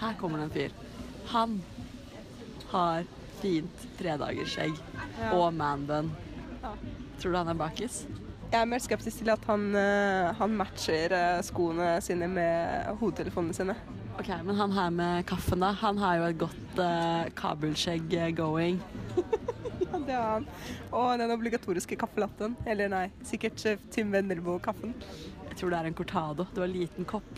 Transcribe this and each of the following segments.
Her kommer det en fyr. Han har fint tredagersskjegg og manbun. Tror du han er bakis? Jeg er mer skeptisk til at han, eh, han matcher eh, skoene sine med hodetelefonene sine. Ok, Men han her med kaffen, da? Han har jo et godt uh, kabelskjegg going. going. Det har han. Og den obligatoriske kaffelatten. Eller nei, sikkert eh, Tim Vendelbo-kaffen. Jeg tror det er en cortado. Det var en liten kopp.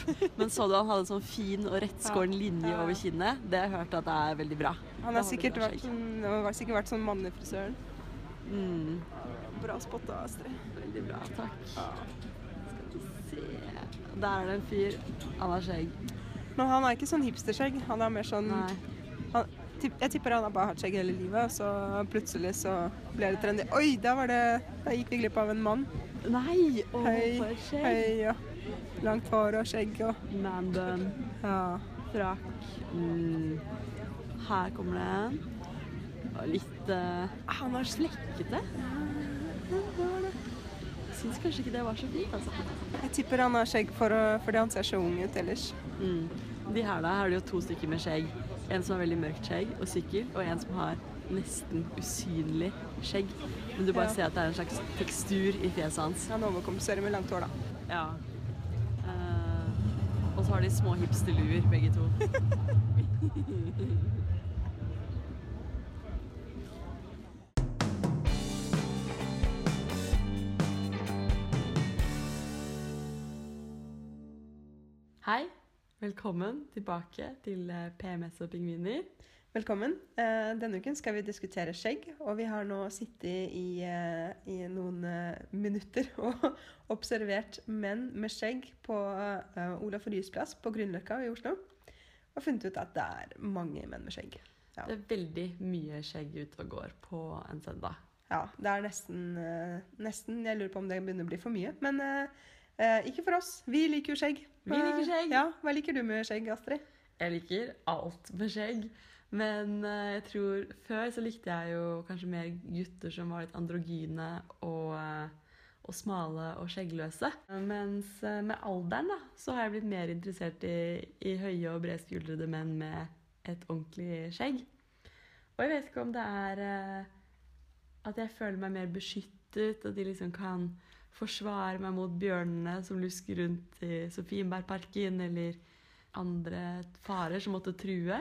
Men så du han hadde en sånn fin og rettskåren linje over kinnet? Det har jeg hørt at det er veldig bra. Han har har sikkert vært, sånn, har sikkert vært sånn mannefrisøren. Mm, Bra spotta, Astrid. veldig bra, takk. Skal vi se Der er det en fyr. Han har skjegg. Men han er ikke sånn hipsterskjegg. Han er mer sånn han, Jeg tipper han har bare hatt skjegg hele livet, og så plutselig så ble det trendy. Oi, der var det Da gikk vi glipp av en mann. Nei! Å, Høy, for et skjegg. høy og langt hår og skjegg og Manbun. Ja. Frakk. Mm. Her kommer det en. Og litt eh, Han har Jeg Syns kanskje ikke det var så fint, altså. Jeg tipper han har skjegg for å, fordi han ser så ung ut ellers. Mm. De her da, her er det jo to stykker med skjegg. En som har veldig mørkt skjegg og sykkel, og en som har nesten usynlig skjegg. Men du bare Ja. ser at det er en slags tekstur i fjeset hans. Han overkompenserer med langt hår, da. Ja. Uh, og så har de små hipsterluer, begge to. Hei. Velkommen tilbake til eh, PMS og pingviner. Velkommen. Eh, Denne uken skal vi diskutere skjegg, og vi har nå sittet i, eh, i noen eh, minutter og observert menn med skjegg på Olaf Ryes plass på Grünerløkka i Oslo. Og funnet ut at det er mange menn med skjegg. Ja, Det er veldig mye skjegg ute og går på en søndag. ja det er nesten, nesten Jeg lurer på om det begynner å bli for mye. Men eh, ikke for oss. Vi liker jo skjegg. Vi liker skjegg. Ja, Hva liker du med skjegg, Astrid? Jeg liker alt med skjegg. Men eh, jeg tror før så likte jeg jo kanskje mer gutter som var litt androgyne og, eh, og smale og skjeggløse. Mens eh, med alderen da, så har jeg blitt mer interessert i, i høye og bredskuldrede menn med et ordentlig skjegg. Og jeg vet ikke om det er at jeg føler meg mer beskyttet, at de liksom kan forsvare meg mot bjørnene som lusker rundt i Sofienbergparken, eller andre farer som måtte true.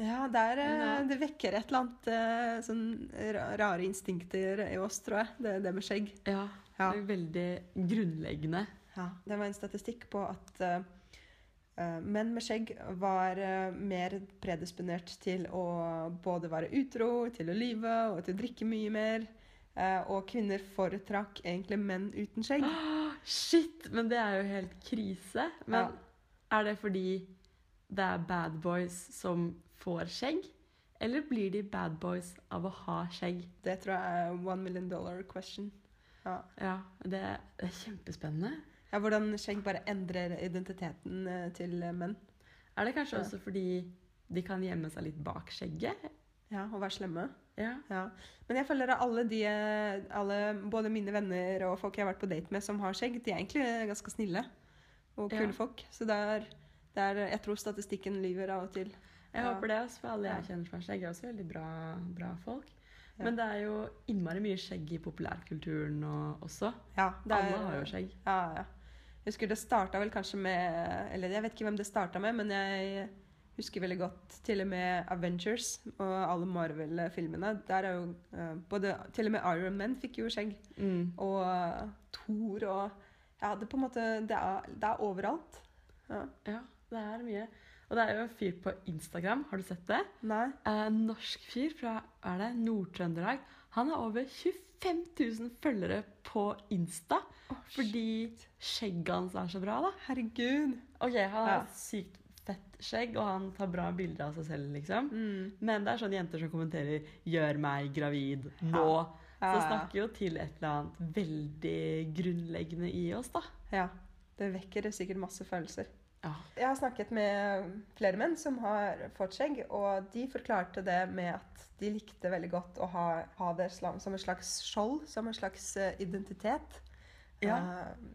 Ja, det, er, eh, det vekker et eller annet eh, sånn rare instinkter i oss, tror jeg. Det, det med skjegg. Ja, Ja. det er veldig grunnleggende. Ja, det var en statistikk på at eh, menn med skjegg var uh, mer predisponert til å både være utro, til å lyve og til å drikke mye mer. Uh, og kvinner foretrakk egentlig menn uten skjegg. Shit, men det er jo helt krise. Men Ja. er det fordi det er bad boys som får skjegg? Eller blir de bad boys av å ha skjegg? Det tror jeg er one million dollar question. Ja. Ja, det, det er kjempespennende. ja, Hvordan skjegg bare endrer identiteten eh, til menn. Er det kanskje Ja. også fordi de kan gjemme seg litt bak skjegget? Ja, Og være slemme. Ja. Ja. Men jeg føler at alle de, alle, både mine venner og folk jeg har vært på date med som har skjegg, de er egentlig ganske snille og kule folk. Så det er, er Jeg tror statistikken lyver av og til. Jeg håper det, også, for alle jeg kjenner som har skjegg, er også veldig bra, bra folk. Ja. Men det er jo innmari mye skjegg i populærkulturen og, også. Ja, er, Alle har jo skjegg. Ja, ja. Jeg husker det starta vel kanskje med Eller jeg vet ikke hvem det starta med, men jeg husker veldig godt til og med Avengers og alle Marvel-filmene. Der er jo uh, både Til og med Iron Man fikk jo skjegg. Mm. Og uh, Thor og Ja, det på en måte Det er, det er overalt. Ja. Ja, det er mye. Og det er jo en fyr på Instagram, har du sett det? Nei. En norsk fyr fra er det, Nord-Trøndelag. Han har over 25 000 følgere på Insta fordi skjegget hans er så bra, da. Herregud. Ok, han har Ja. sykt fett skjegg, og han tar bra bilder av seg selv, liksom. Mm. Men det er sånne jenter som kommenterer 'gjør meg gravid nå'. Ja, Så ja. snakker jo til et eller annet veldig grunnleggende i oss, da. Ja. Det vekker sikkert masse følelser. Ja. Jeg har snakket med flere menn som har fått skjegg, og de forklarte det med at de likte veldig godt å ha, ha det som en slags skjold, som en slags eh, identitet. Ja. Uh,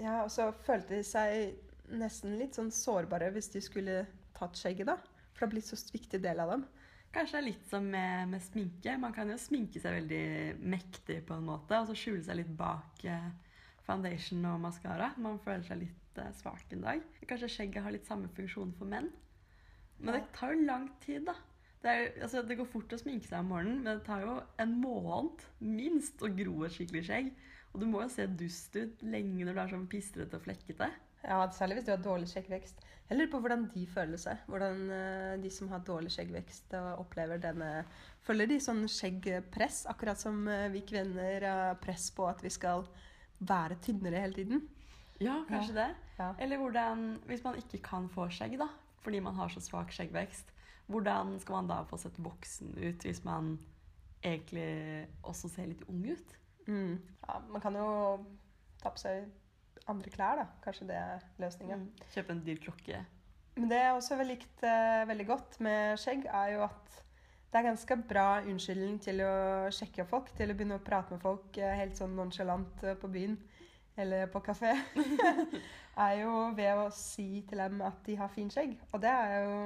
ja, og så følte de seg nesten litt sånn sårbare hvis de skulle tatt skjegget, da? For det har blitt så viktig del av dem. Kanskje det er litt som med, med sminke. Man kan jo sminke seg veldig mektig på en måte, og så skjule seg litt bak eh, foundation og maskara. Man føler seg litt uh, svak en dag. Kanskje skjegget har litt samme funksjon for menn. Men det tar jo lang tid, da. Det, er, altså, det går fort å sminke seg om morgenen, men det tar jo en måned minst å gro et skikkelig skjegg. Og du må jo se dust ut lenge når du er sånn pistrete og flekkete. Ja, Særlig hvis du har dårlig skjeggvekst. Jeg lurer på hvordan de føler seg. Hvordan eh, de som har dårlig skjeggvekst, og opplever denne Føler de sånn skjeggpress, akkurat som eh, vi kvinner har press på at vi skal være tynnere hele tiden? Ja, kanskje det. Ja. Eller hvordan, hvis man ikke kan få skjegg, da, fordi man har så svak skjeggvekst, hvordan skal man da få sett voksen ut hvis man egentlig også ser litt ung ut? Mm. ja. Man kan jo ta på seg andre klær, da. Kanskje det er løsningen. Mm. Kjøpe en dyr klokke. Men det jeg også har likt eh, veldig godt med skjegg, er jo at det er ganske bra unnskyldning til å sjekke folk, til å begynne å prate med folk eh, helt sånn nonchalant eh, på byen eller på kafé. er jo ved å si til dem at de har fin skjegg. Og det er jo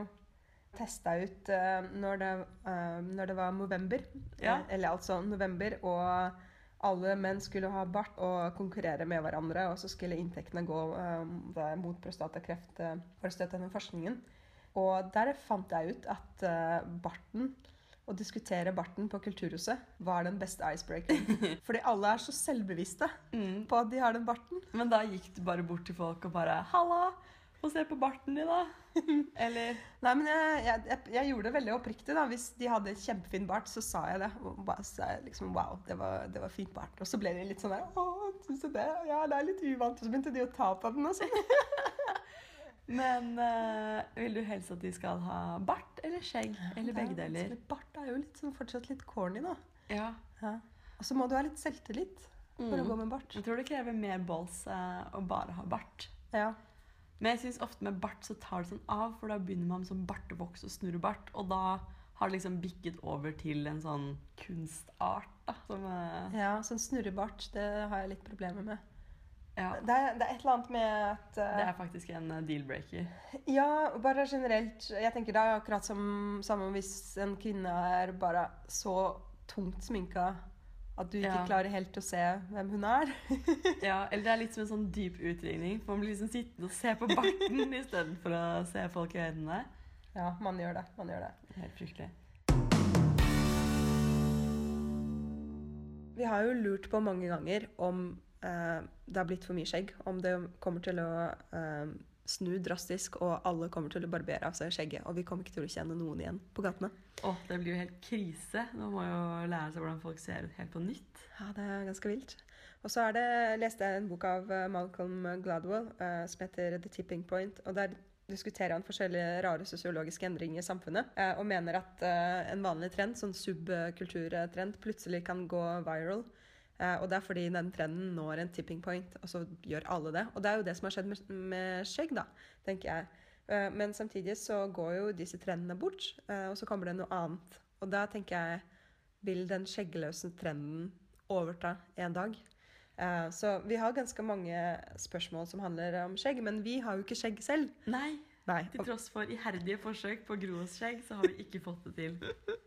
testa ut eh, når, det, når det var november. Ja. Eller altså november, og alle menn skulle ha bart og konkurrere med hverandre, og så skulle inntektene gå mot prostatakreft for å støtte denne forskningen. Og der fant jeg ut at barten, å diskutere barten på Kulturhuset, var den beste icebreakeren. Fordi alle er så selvbevisste Mm. på at de har den barten. Men da gikk du bare bort til folk og bare 'Halla, få se på barten din, da'. Eller Nei, men jeg, jeg, jeg, gjorde det veldig oppriktig. da. Hvis de hadde kjempefin bart, så sa jeg det. Og bare sa jeg liksom, wow, det var, det var fint bart. Og så ble de litt sånn der Å, syns du det? Ja, det er litt uvant. Og så begynte de å ta på den og sånn. Men uh, vil du helst at de skal ha bart eller skjegg? Eller begge deler? så Bart er jo litt sånn, fortsatt litt corny, da. Ja. Ja. Og så må du ha litt selvtillit for å Mm. gå med bart. Jeg tror det krever mer balls uh, å bare ha bart. Ja. Men jeg synes ofte med bart så tar det sånn av, for da begynner man som bartevoks og snurrebart, og da har det liksom bikket over til en sånn kunstart, da. Som uh... ja, sånn snurrebart, det har jeg litt problemer med. Ja. Det er, det er et eller annet med at uh, Det er faktisk en eh, deal-breaker. Ja, bare generelt. Jeg tenker det er akkurat som samme hvis en kvinne er bare så tungt sminka at du ikke Ja. klarer helt å se hvem hun er. Ja, eller det er litt som en sånn dyp utringning. For man blir liksom sittende og se på barten istedenfor å se folk i øynene. Ja, man gjør det. Man gjør det. Helt fryktelig. Vi har jo lurt på mange ganger om eh, det har blitt for mye skjegg. Om det kommer til å eh, snu drastisk, og alle kommer til å barbere av seg skjegget. Og vi kommer ikke til å kjenne noen igjen på gatene. Oh, det blir jo helt krise. Nå må jo lære seg hvordan folk ser ut helt på nytt. Ja, det er ganske vilt. Og så det, leste jeg en bok av eh, Malcolm Gladwell eh, som heter The Tipping Point. og der diskuterer han forskjellige rare sosiologiske endringer i samfunnet, eh, og mener at eh, en vanlig trend, sånn subkulturtrend, plutselig kan gå viral. Eh, og det er fordi den trenden når en tipping point, og så gjør alle det. Og det er jo det som har skjedd med, med skjegg, da, tenker jeg. Eh, men samtidig så går jo disse trendene bort, eh, og så kommer det noe annet. Og da tenker jeg vil den skjeggløse trenden overta en dag. Så vi har ganske mange spørsmål som handler om skjegg, men vi har jo ikke skjegg selv. Nei, Nei. til tross for iherdige forsøk på å gro oss skjegg, så har vi ikke fått det til.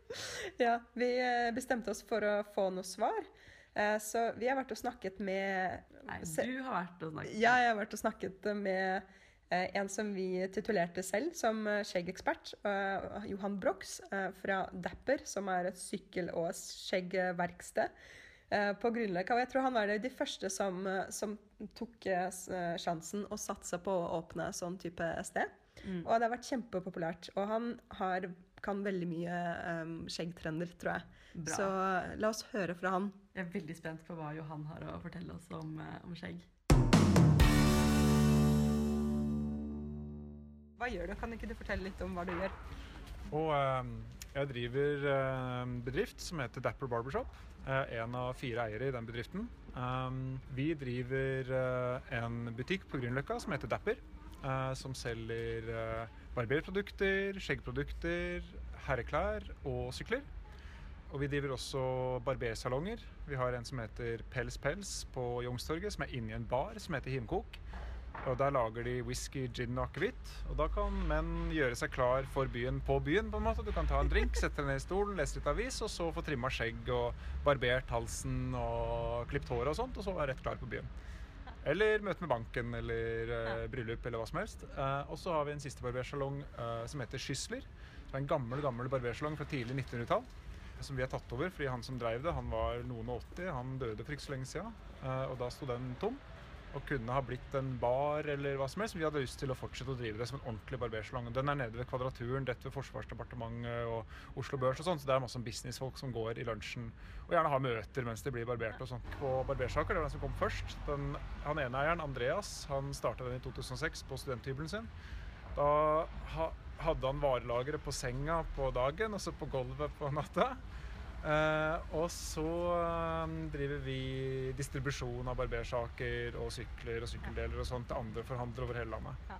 Ja, vi bestemte oss for å få noe svar. Eh, Så vi har vært og snakket med Nei, du har vært og snakket. Ja, jeg har vært og snakket med eh, en som vi titulerte selv som eh, skjeggekspert. Johan Brox fra Dapper, som er et sykkel- og skjeggverksted på Grünerløkka. Og jeg tror han var de første som, som tok sjansen og satsa på å åpne sånn type sted. Mm. Og det har vært kjempepopulært. Og han har, kan veldig mye um, skjeggtrender, tror jeg. Bra. Så eh, la oss høre fra han. Jeg er veldig spent på hva Johan har å fortelle oss om, eh, om skjegg. Hva gjør du? Kan ikke du fortelle litt om hva du gjør? Og ehm, jeg driver eh, en bedrift som heter Dapper Barbershop. Er en av fire eiere i den bedriften. Ehm, vi driver eh, en butikk på Grünerløkka som heter Dapper. eh, som selger eh, barberprodukter, skjeggprodukter, herreklær og sykler. Og vi driver også barbersalonger. Vi har en som heter Pels Pels på Youngstorget, som er inni en bar som heter Himkok. Og Der lager de whisky, gin og akevitt. Og da kan menn gjøre seg klar for byen på byen. på en måte. Du kan ta en drink, sette deg ned i stolen, lese litt avis, og så få trimma skjegg og barbert halsen og klipt håret og sånt, og så være rett klar på byen. Eller møte med banken eller uh, bryllup eller hva som helst. Uh, og så har vi en siste barbersalong uh, som heter Schüssler. Det er en gammel gammel barbersalong fra tidlig 1900-tall. Som vi har tatt over fordi han som drev det, han var noen og 80. Han døde for ikke så lenge siden. Og da sto den tom. Og kunne ha blitt en bar eller hva som helst. Vi hadde lyst til å fortsette å drive det som en ordentlig barbersalong. Den er nede ved Kvadraturen, rett ved Forsvarsdepartementet og Oslo Børs og sånn. Så det er masse businessfolk som går i lunsjen og gjerne har møter mens de blir barbert og sånn. På Barbersaker, det var den som kom først. Den, han ene eieren, Andreas, han starta den i 2006 på studenthybelen sin. Da ha, hadde han varelageret på senga på dagen og så på gulvet på natta. Eh, og så eh, driver vi distribusjon av barbersaker og sykler og sykkeldeler og sånt til andre forhandlere over hele landet.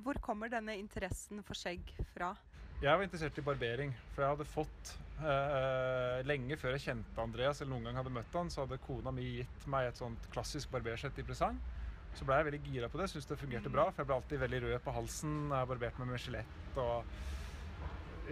Hvor kommer denne interessen for skjegg fra? Jeg var interessert i barbering, for jeg hadde fått eh, Lenge før jeg kjente Andreas eller noen gang hadde møtt han, så hadde kona mi gitt meg et sånt klassisk barbersett i presang. Så ble jeg veldig gira på det, syntes det fungerte bra, for jeg ble alltid veldig rød på halsen. Jeg barberte meg med skjelett og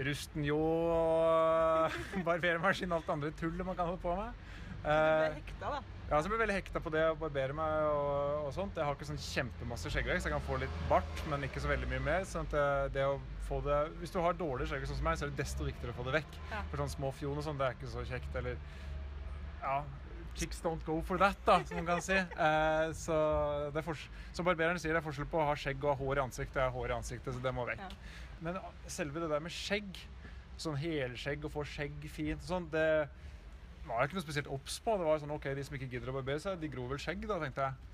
rustenjå og barbermaskin og alt det andre tullet man kan holde på med. Eh, hekta, da. ja, så jeg ble veldig hekta på det å barbere meg og, og sånt. Jeg har ikke sånn kjempemasse skjeggvekst. Jeg kan få litt bart, men ikke så veldig mye mer. Sånn at det, det å få det Hvis du har dårlig skjegg sånn som meg, så er det desto viktigere å få det vekk. Ja. For sånn små fjon og sånn, det er ikke så kjekt. Eller ja Chicks don't go for that, da, som man kan si. Eh, så, som barbereren sier, det er forskjell på å ha skjegg og hår i ansiktet. Jeg har hår i ansiktet, så det må vekk. Ja. Men selve det der med skjegg, sånn helskjegg og få skjegg fint og sånn, det var jeg ikke noe spesielt obs på. Det var sånn, ok, De som ikke gidder å barbere seg, de gror vel skjegg, da, tenkte jeg.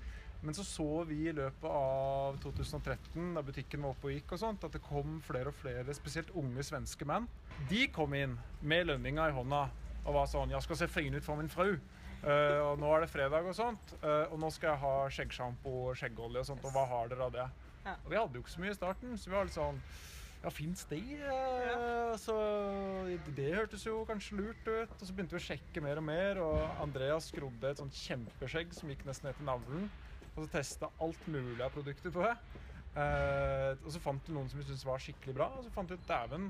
Men så så vi i løpet av 2013, da butikken var oppe og gikk, og sånt, at det kom flere og flere, spesielt unge svenske menn. De kom inn med lønninga i hånda og var sånn 'Jeg skal se fin ut for min fru'. Uh, og nå er det fredag og sånt, uh, og nå skal jeg ha skjeggsjampo og skjeggolje og sånt. Og hva har dere av det? Ja. Og vi hadde jo ikke så mye i starten, så vi var litt sånn ja, fins de? Eh, Så det hørtes jo kanskje lurt ut. Og så begynte vi å sjekke mer og mer, og Andreas skrodde et sånt kjempeskjegg som gikk nesten ned til navlen. Og så testa alt mulig av produkter på det. Eh, og så fant du noen som vi syntes var skikkelig bra, og så fant vi ut dæven.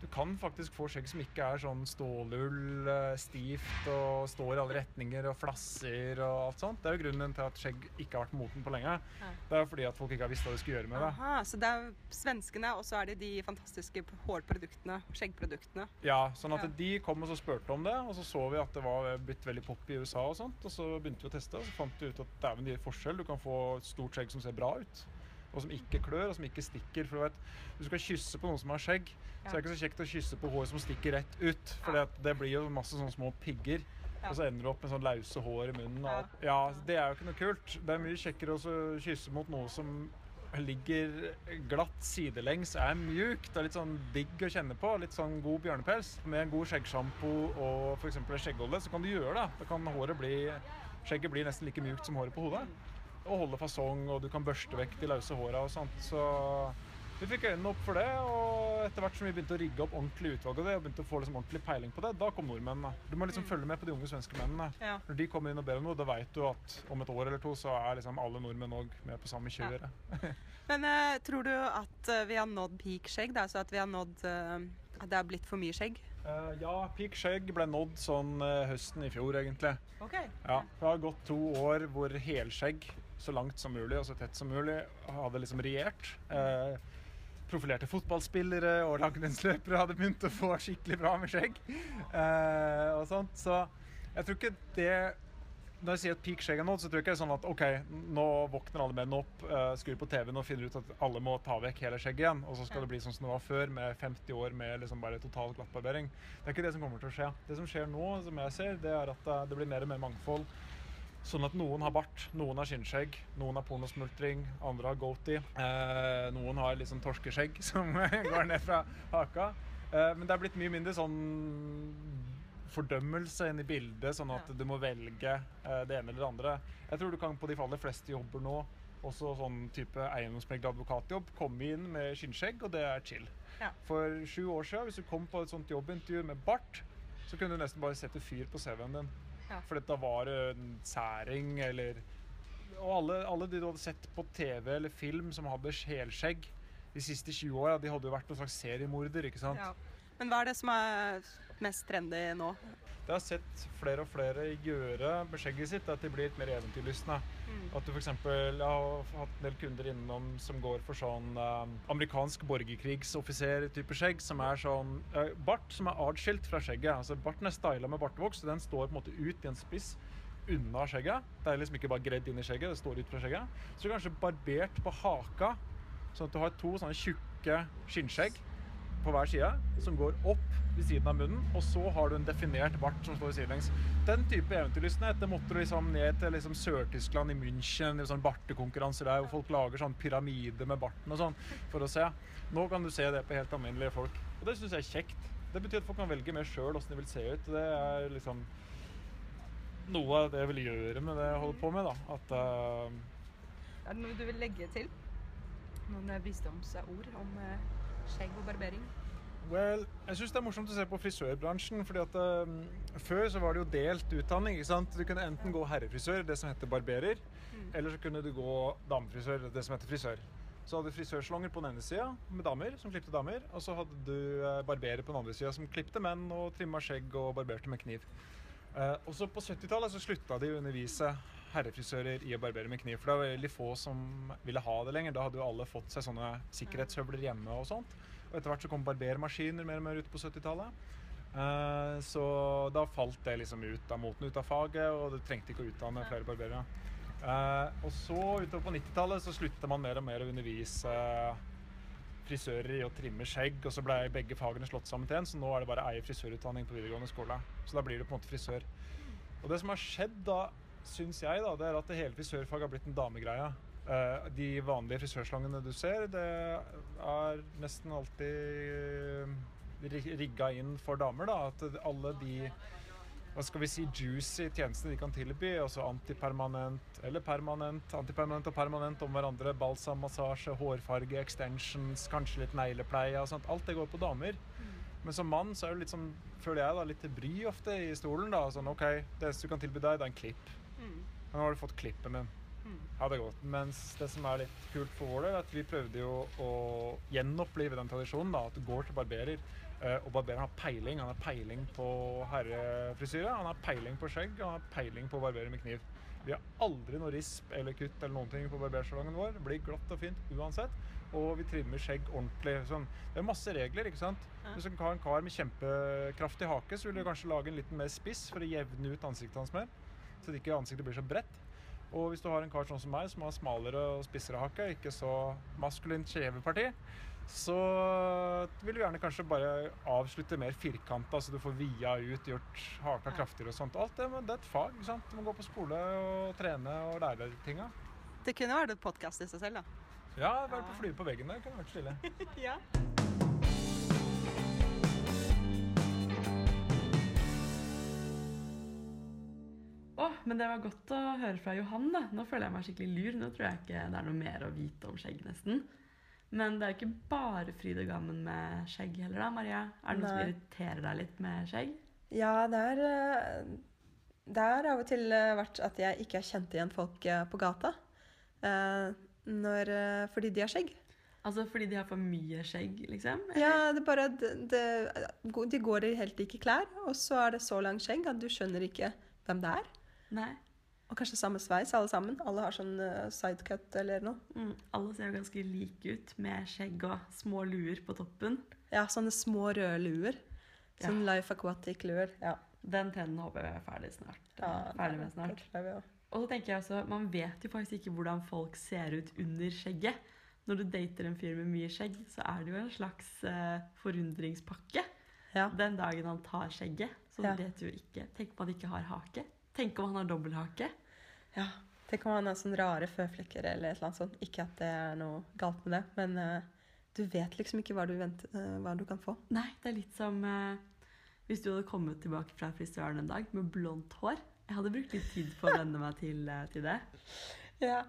Du kan faktisk få skjegg som ikke er sånn stålull, eh, stivt og står i alle retninger og flasser og alt sånt. Det er jo grunnen til at skjegg ikke har vært moten på lenge. Ja. Det er jo fordi at folk ikke har visst hva de skulle gjøre med det. Aha, så det er svenskene, og så er det de fantastiske hårproduktene, skjeggproduktene. Ja, sånn at Ja. de kom og så spurte om det, og så så vi at det var blitt veldig pop i USA og sånt, og så begynte vi å teste, og så fant vi ut at dæven, det gir forskjell. Du kan få stort skjegg som ser bra ut, og som ikke klør, og som ikke stikker. For du vet, du skal kysse på noen som har skjegg, så er det ikke så kjekt å kysse på hår som stikker rett ut, for Ja. det blir jo masse sånne små pigger. Ja. Og så ender du opp med sånn lause hår i munnen. Og. Ja, Det er jo ikke noe kult. Det er mye kjekkere å kysse mot noe som ligger glatt sidelengs, er mjukt og litt sånn digg å kjenne på. Litt sånn god bjørnepels. Med en god skjeggsjampo og f.eks. skjeggolje, så kan du gjøre det. Da kan håret bli Skjegget blir nesten like mjukt som håret på hodet. Og holde fasong, og du kan børste vekk de løse håra og sånt. Så vi fikk øynene opp for det, og etter hvert som vi begynte å rigge opp ordentlig utvalg av det, og begynte å få liksom ordentlig peiling på det, da kom nordmennene. Du må liksom følge med på de unge svenske mennene. Ja. Når de kommer inn og ber om noe, da veit du at om et år eller to så er liksom alle nordmenn òg med på samme kjøret. Men uh, tror du at eh, vi har nådd peak skjegg? Da? Altså at vi har nådd uh, At det er blitt for mye skjegg? Uh, ja, peak skjegg ble nådd sånn høsten i fjor, egentlig. Ok. Ja, Det har gått to år hvor helskjegg, så langt som mulig og så tett som mulig, hadde liksom regjert. Eh, profilerte fotballspillere og langrennsløpere hadde begynt å få skikkelig bra med skjegg. Eh, og sånt. Så jeg tror ikke det Når jeg sier at peak skjegg nå, så tror jeg ikke det er sånn at OK, nå våkner alle menn opp, eh, skrur på TV-en og finner ut at alle må ta vekk hele skjegget igjen, og så skal det bli sånn som det var før, med 50 år med liksom bare total glattbarbering. Det er ikke det som kommer til å skje. Det som skjer nå, som jeg ser, det er at eh, det blir mer og mer mangfold. Sånn at noen har bart, noen har skinnskjegg, noen har pornosmultring, andre har goatee. Eh, noen har liksom torskeskjegg som går ned fra haka. Eh, men det er blitt mye mindre sånn fordømmelse inn i bildet, sånn at du må velge eh, det ene eller det andre. Jeg tror du kan på de aller fleste jobber nå, også sånn type eiendomsmegler advokatjobb, komme inn med skinnskjegg, og det er chill. Ja. For sju år siden, hvis du kom på et sånt jobbintervju med bart, så kunne du nesten bare sette fyr på CV-en din. Ja. For dette var en særing eller og alle, alle de du hadde sett på TV eller film som hadde helskjegg de siste 20 åra, de hadde jo vært noen slags seriemorder, ikke sant? Ja. Men hva er det som er mest trendy nå? Det har sett flere og flere gjøre med skjegget sitt at de blir litt mer eventyrlystne. Mm. At du f.eks. Har hatt en del kunder innom som går for sånn eh, amerikansk borgerkrigsoffiser-type skjegg, som er sånn eh, bart som er adskilt fra skjegget. Altså Barten er styla med bartevoks, så den står på en måte ut i en spiss unna skjegget. Det er liksom ikke bare gredd inn i skjegget, det står ut fra skjegget. Så du er kanskje barbert på haka, sånn at du har to sånne tjukke skinnskjegg på hver side, som går opp ved siden av munnen, og så har du en definert bart som står sidelengs. Den type eventyrlystenhet det måtte du liksom ned til liksom Sør-Tyskland, i München, i sånn bartekonkurranser der hvor folk lager sånn pyramide med barten og sånn for å se. Nå kan du se det på helt alminnelige folk. Og det syns jeg er kjekt. Det betyr at folk kan velge mer sjøl åssen de vil se ut. Det er liksom noe av det jeg vil gjøre med det jeg holder på med, da. At uh... Er det noe du vil legge til? Noen visdomsord om eh, skjegg og barbering? Well, jeg syns det er morsomt å se på frisørbransjen. fordi at um, Før så var det jo delt utdanning. ikke sant? Du kunne enten gå herrefrisør, det som heter barberer, eller så kunne du gå damefrisør, det som heter frisør. Så hadde du frisørsalonger på den ene sida med damer som klipte damer, og så hadde du eh, barberer på den andre sida som klipte menn og trimma skjegg og barberte med kniv. Uh, og så på 70-tallet så slutta de å undervise herrefrisører i å barbere med kniv. For det var veldig få som ville ha det lenger. Da hadde jo alle fått seg sånne sikkerhetshøvler hjemme og sånt. Og etter hvert så kom barbermaskiner mer og mer ut på 70-tallet. Eh, så da falt det liksom ut av moten, ut av faget, og du trengte ikke å utdanne flere barberere. Eh, og så utover på 90-tallet så slutta man mer og mer å undervise frisører i å trimme skjegg, og så ble begge fagene slått sammen til en, så nå er det bare ei frisørutdanning på videregående skole. Så da blir du på en måte frisør. Og det som har skjedd da, syns jeg, da, det er at det hele frisørfaget har blitt en damegreie. Eh, de vanlige frisørslangene du ser, det er nesten alltid ri- rigga inn for damer. da, At alle de hva skal vi si, juicy tjenestene de kan tilby, altså antipermanent eller permanent, antipermanent og permanent om hverandre, balsam, massasje, hårfarge, extensions, kanskje litt neglepleie og sånt. Alt det går på damer. Men som mann så er det litt sånn, føler jeg da, litt til bry ofte i stolen. da, sånn OK, det eneste du kan tilby deg, det er en klipp. Mm. Men nå har du fått klippen din. Ja, det er godt. Mens det som er litt kult for vår del, er at vi prøvde jo å gjenopplive den tradisjonen. da, At du går til barberer, eh, og barbereren har peiling. Han har peiling på herrefrisyre, han har peiling på skjegg, han har peiling på å barbere med kniv. Vi har aldri noe risp eller kutt eller noen ting på barbersalongen vår. Det blir glatt og fint uansett. Og vi trimmer skjegg ordentlig. Sånn. Det er masse regler, ikke sant. Hvis du har en kar med kjempekraftig hake, så vil du kanskje lage en liten mer spiss for å jevne ut ansiktet hans mer. Så det ikke ansiktet blir så bredt. Og hvis du har en kar sånn som meg, som har smalere og spissere hake, ikke så maskulint kjeveparti, så vil du gjerne kanskje bare avslutte mer firkanta, så du får via ut, gjort haka kraftigere og sånt. Alt det, men det er et fag. ikke sant? Du må gå på skole og trene og lære deg tinga. Det kunne vært et podkast i seg selv, da. Ja, være på flue på veggen der kunne vært stille. Ja. Å, men det var godt å høre fra Johan, da. Nå føler jeg meg skikkelig lur. Nå tror jeg ikke det er noe mer å vite om skjegg, nesten. Men det er jo ikke bare fryd og gammen med skjegg heller, da, Maria. Er det noe som irriterer deg litt med skjegg? Ja, det er eh, Det har av og til eh, vært at jeg ikke har kjent igjen folk eh, på gata. Når, fordi de har skjegg. Altså fordi de har for mye skjegg, liksom? Ja, det er bare det, det, De går i helt like klær, og så er det så langt skjegg at du skjønner ikke hvem det er. Nei. Og kanskje samme sveis, alle sammen. Alle har sånn eh, sidecut eller noe. Mm, alle ser jo ganske like ut, med skjegg og små luer på toppen. Ja, sånne små røde luer. Sånn Life Aquatic-luer. Ja. Den trenden håper jeg er ferdig snart. ja ferdig med snart. Og så tenker jeg også, Man vet jo faktisk ikke hvordan folk ser ut under skjegget. Når du dater en fyr med mye skjegg, så er det jo en slags uh, forundringspakke. Ja. Den dagen han tar skjegget, så Ja. vet du jo ikke. Tenk på at han ikke har hake. Tenk om han har dobbelthake. ja. Tenk om han har sånne rare føflekker eller et eller annet sånt. Ikke at det er noe galt med det, men uh, du vet liksom ikke hva du, venter, uh, hva du kan få. Nei, det er litt som uh, hvis du hadde kommet tilbake fra frisøren en dag med blondt hår. Jeg hadde brukt litt tid på å venne meg til, til det. Ja.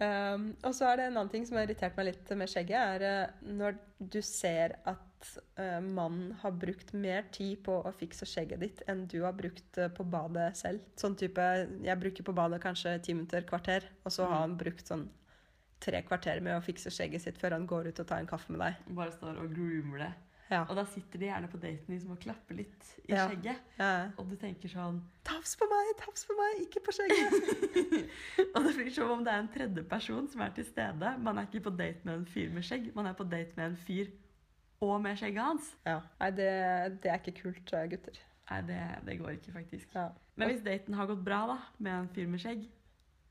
Um, og så er det en annen ting som har irritert meg litt med skjegget, er når du ser at at eh, mannen har brukt mer tid på å fikse skjegget ditt enn du har brukt uh, på badet selv. Sånn type Jeg bruker på badet kanskje ti minutter, kvarter, og så har han brukt sånn tre kvarter med å fikse skjegget sitt før han går ut og tar en kaffe med deg. Bare står og groomer det. Ja. Og da sitter de gjerne på daten liksom og klapper litt i Ja. skjegget. Ja. Og du tenker sånn Tafs på meg, tafs på meg, ikke på skjegget! Og det blir som om det er en tredje person som er til stede. Man er ikke på date med en fyr med skjegg, man er på date med en fyr og med skjegget hans. ja. Nei, det, det er ikke kult, gutter. Nei, det, det går ikke, faktisk. Ja. Men hvis daten har gått bra da, med en fyr med skjegg,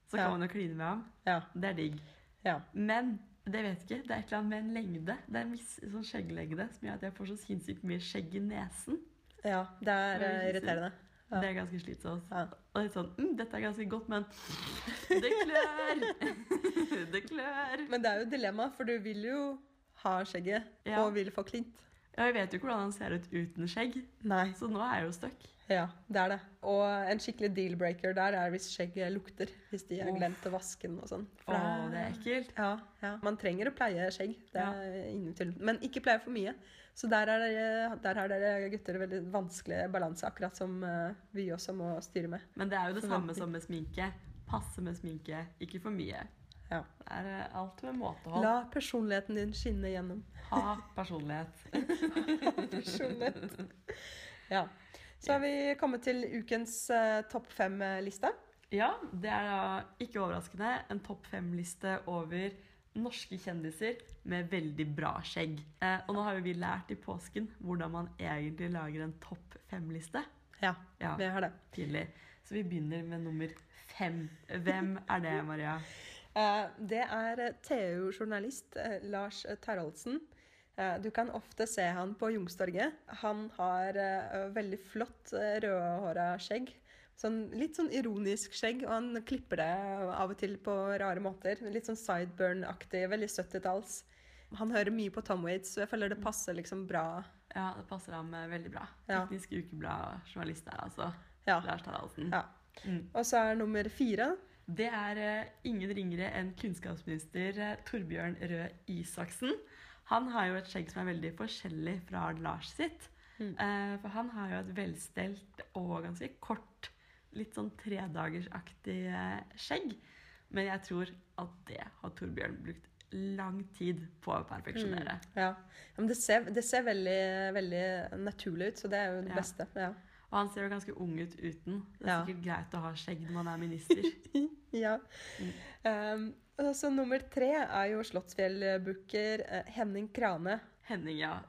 så kan Ja. man jo kline med ham. Ja. Det er digg. ja. Men det vet ikke. Det er et eller annet med en lengde. Det er en viss sånn skjegglengde som gjør at jeg får så sinnssykt mye skjegg i nesen. ja. Det er eh, irriterende. Det er ganske slitsomt. Ja. Og litt sånn mm, Dette er ganske godt, men det klør! det klør. Men det er jo dilemma, for du vil jo ha skjegget Ja. og vil få klint. Ja, jeg vet jo ikke hvordan han ser ut uten skjegg, Nei. så nå er jeg jo stuck. Ja, det er det. Og en skikkelig deal-breaker der er hvis skjegget lukter. Hvis de har glemt å vaske den og sånn. Å, For det er ekkelt. Ja, ja. Man trenger å pleie skjegg, det Ja. er ingen tvil. Men ikke pleie for mye. Så der, er der har dere gutter veldig vanskelig balanse, akkurat som eh, vi også må styre med. Men det er jo det samme som med sminke. Passe med sminke, ikke for mye. Ja. Det er eh, alt med måtehold. La personligheten din skinne gjennom. Ha personlighet. ha Personlighet. Ja. Så har vi kommet til ukens uh, topp fem-liste. Ja, det er da ikke overraskende en topp fem-liste over norske kjendiser med veldig bra skjegg. Eh, og nå har jo vi lært i påsken hvordan man egentlig lager en topp fem-liste. Ja, Ja, vi har det. tidlig. Så vi begynner med nummer fem. Hvem er det, Maria? Eh, Det er TU-journalist eh, Lars Taraldsen. Eh, Du kan ofte se han på Jungstorget. Han har veldig flott rødhåra skjegg. Sånn, litt sånn ironisk skjegg, og han klipper det av og til på rare måter. Litt sånn sideburn-aktig, veldig 70-talls. Han hører mye på Tom Waits, så jeg føler det passer liksom bra. Ja, det passer ham veldig bra. Ja. Teknisk ukeblad-journalist der, altså. Ja. Lars Taraldsen. ja. Mm. Og så er nummer fire Det er eh, ingen ringere enn kunnskapsminister eh, Torbjørn Røe Isaksen. Han har jo et skjegg som er veldig forskjellig fra Lars sitt. Mm. Eh, for han har jo et velstelt og ganske kort, litt sånn tredagersaktig skjegg. Men jeg tror at det har Torbjørn brukt lang tid på å perfeksjonere. Ja. ja men det ser, det ser veldig, veldig naturlig ut, så det er jo det Ja. beste. Ja. Og han ser jo ganske ung ut uten. Det er Ja. sikkert greit å ha skjegg når man er minister. Ja. Mm. Um, så nummer tre er jo Slottsfjell-booker eh, Henning Krane. Henning, ja.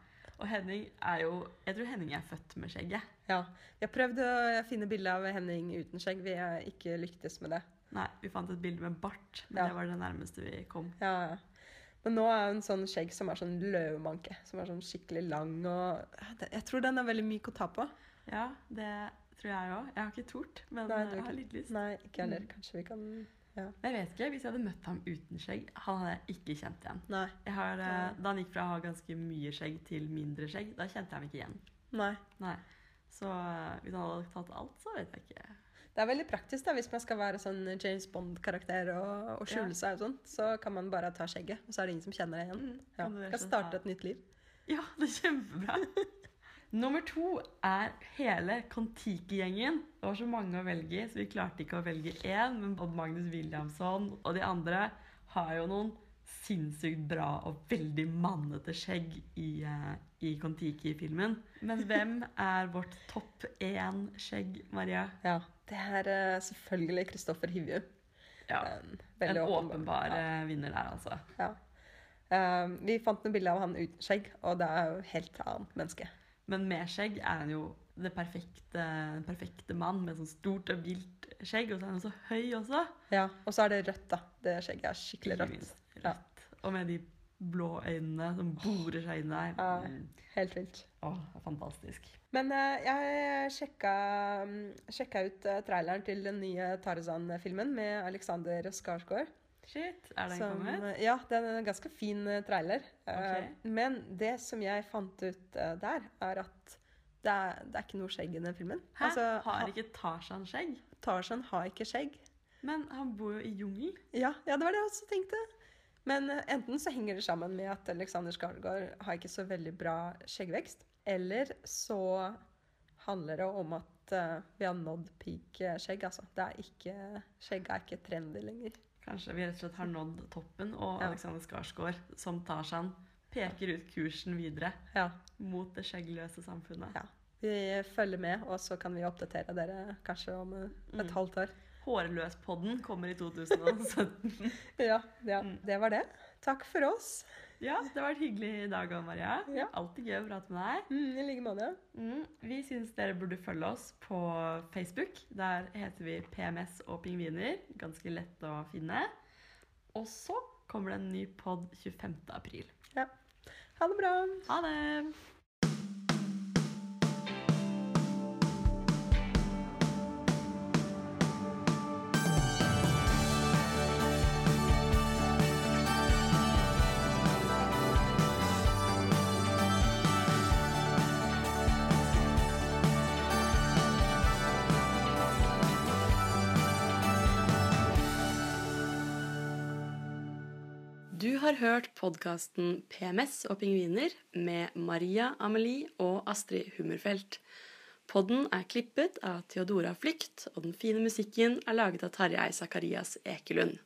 Og Henning er jo Jeg tror Henning er født med skjegget. Ja. Vi har prøvd å finne bilde av Henning uten skjegg. Vi har ikke lyktes med det. Nei, vi fant et bilde med bart, men Ja. det var det nærmeste vi kom. Ja, ja. Men nå er hun sånn skjegg som er sånn løvemanke. Som er sånn skikkelig lang og Jeg tror den er veldig myk å ta på. Ja, det tror jeg òg. Jeg har ikke tort, men Nei, jeg har litt lyst. Nei, ikke heller. Mm. Kanskje vi kan Ja. Jeg vet ikke, Hvis jeg hadde møtt ham uten skjegg, han hadde jeg ikke kjent igjen. Nei. Har, eh, da han gikk fra å ha ganske mye skjegg til mindre skjegg, da kjente jeg ham ikke igjen. Nei. Nei. Så eh, hvis han hadde tatt alt, så vet jeg ikke. Det er veldig praktisk da, hvis man skal være sånn James Bond-karakter og, og skjule seg og sånt. Så kan man bare ta skjegget, og så er det ingen som kjenner det igjen. Mm, Ja. kan starte et nytt liv. Ja, det er kjempebra. Nummer to er hele Kon-Tiki-gjengen. Det var så mange å velge i, så vi klarte ikke å velge én. Men Odd Magnus Williamson og de andre har jo noen sinnssykt bra og veldig mannete skjegg i, eh, i Kon-Tiki-filmen. Men hvem er vårt topp én-skjegg, Maria? Ja, Det er eh, selvfølgelig Kristoffer Hivju. Ja, En En åpenbar, åpenbar Ja. eh, vinner der, altså. Ja. Um, vi fant noen bilder av han uten skjegg, og det er jo helt annet menneske. Men med skjegg er han jo det perfekte, den perfekte mann med sånn stort og vilt skjegg. Og så er han så høy også. Ja, Og så er det rødt, da. Det skjegget er skikkelig Ikke rødt. minst Ja. rødt. Og med de blå øynene som borer seg inn der. Ja. Helt vilt. Åh, fantastisk. Men uh, jeg sjekka, mm, sjekka ut uh, traileren til den nye Tarzan-filmen med Alexander Skarsgård. Shit, er den Som, kommet? ja, det er en ganske fin eh, trailer. Okay. Men det som jeg fant ut eh, der, er at det er, det er ikke noe skjegg i den filmen. Hæ? Altså, Har ikke Tarzan skjegg? Tarzan har ikke skjegg. Men han bor jo i jungel. Ja, ja, det var det jeg også tenkte. Men eh, enten så henger det sammen med at Alexander Skarsgård har ikke så veldig bra skjeggvekst, eller så handler det om at eh, vi har nådd peak eh, skjegg, altså. Det er ikke, skjegg er ikke trendy lenger. Kanskje vi rett og slett har nådd toppen, og. Alexander Skarsgård som Tarzan peker ut kursen videre Ja, mot det skjeggløse samfunnet. ja. Vi følger med, og så kan vi oppdatere dere kanskje om eh, et Mm. halvt år. Hårløspodden kommer i 2017. Ja, ja, Mm. det var det. Takk for oss. Ja, det har vært hyggelig i dag, òg, Maria. Ja. Alltid gøy å prate med deg. Mm, I like måte. Mm, vi syns dere burde følge oss på Facebook. Der heter vi PMS og pingviner. Ganske lett å finne. Og så kommer det en ny pod 25. april. Ha det bra. Ha det! Har hørt podkasten PMS og pingviner med Maria Amelie og Astrid Hummerfelt. Podden er klippet av Theodora Flykt, og den fine musikken er laget av Tarjei Sakarias Ekelund.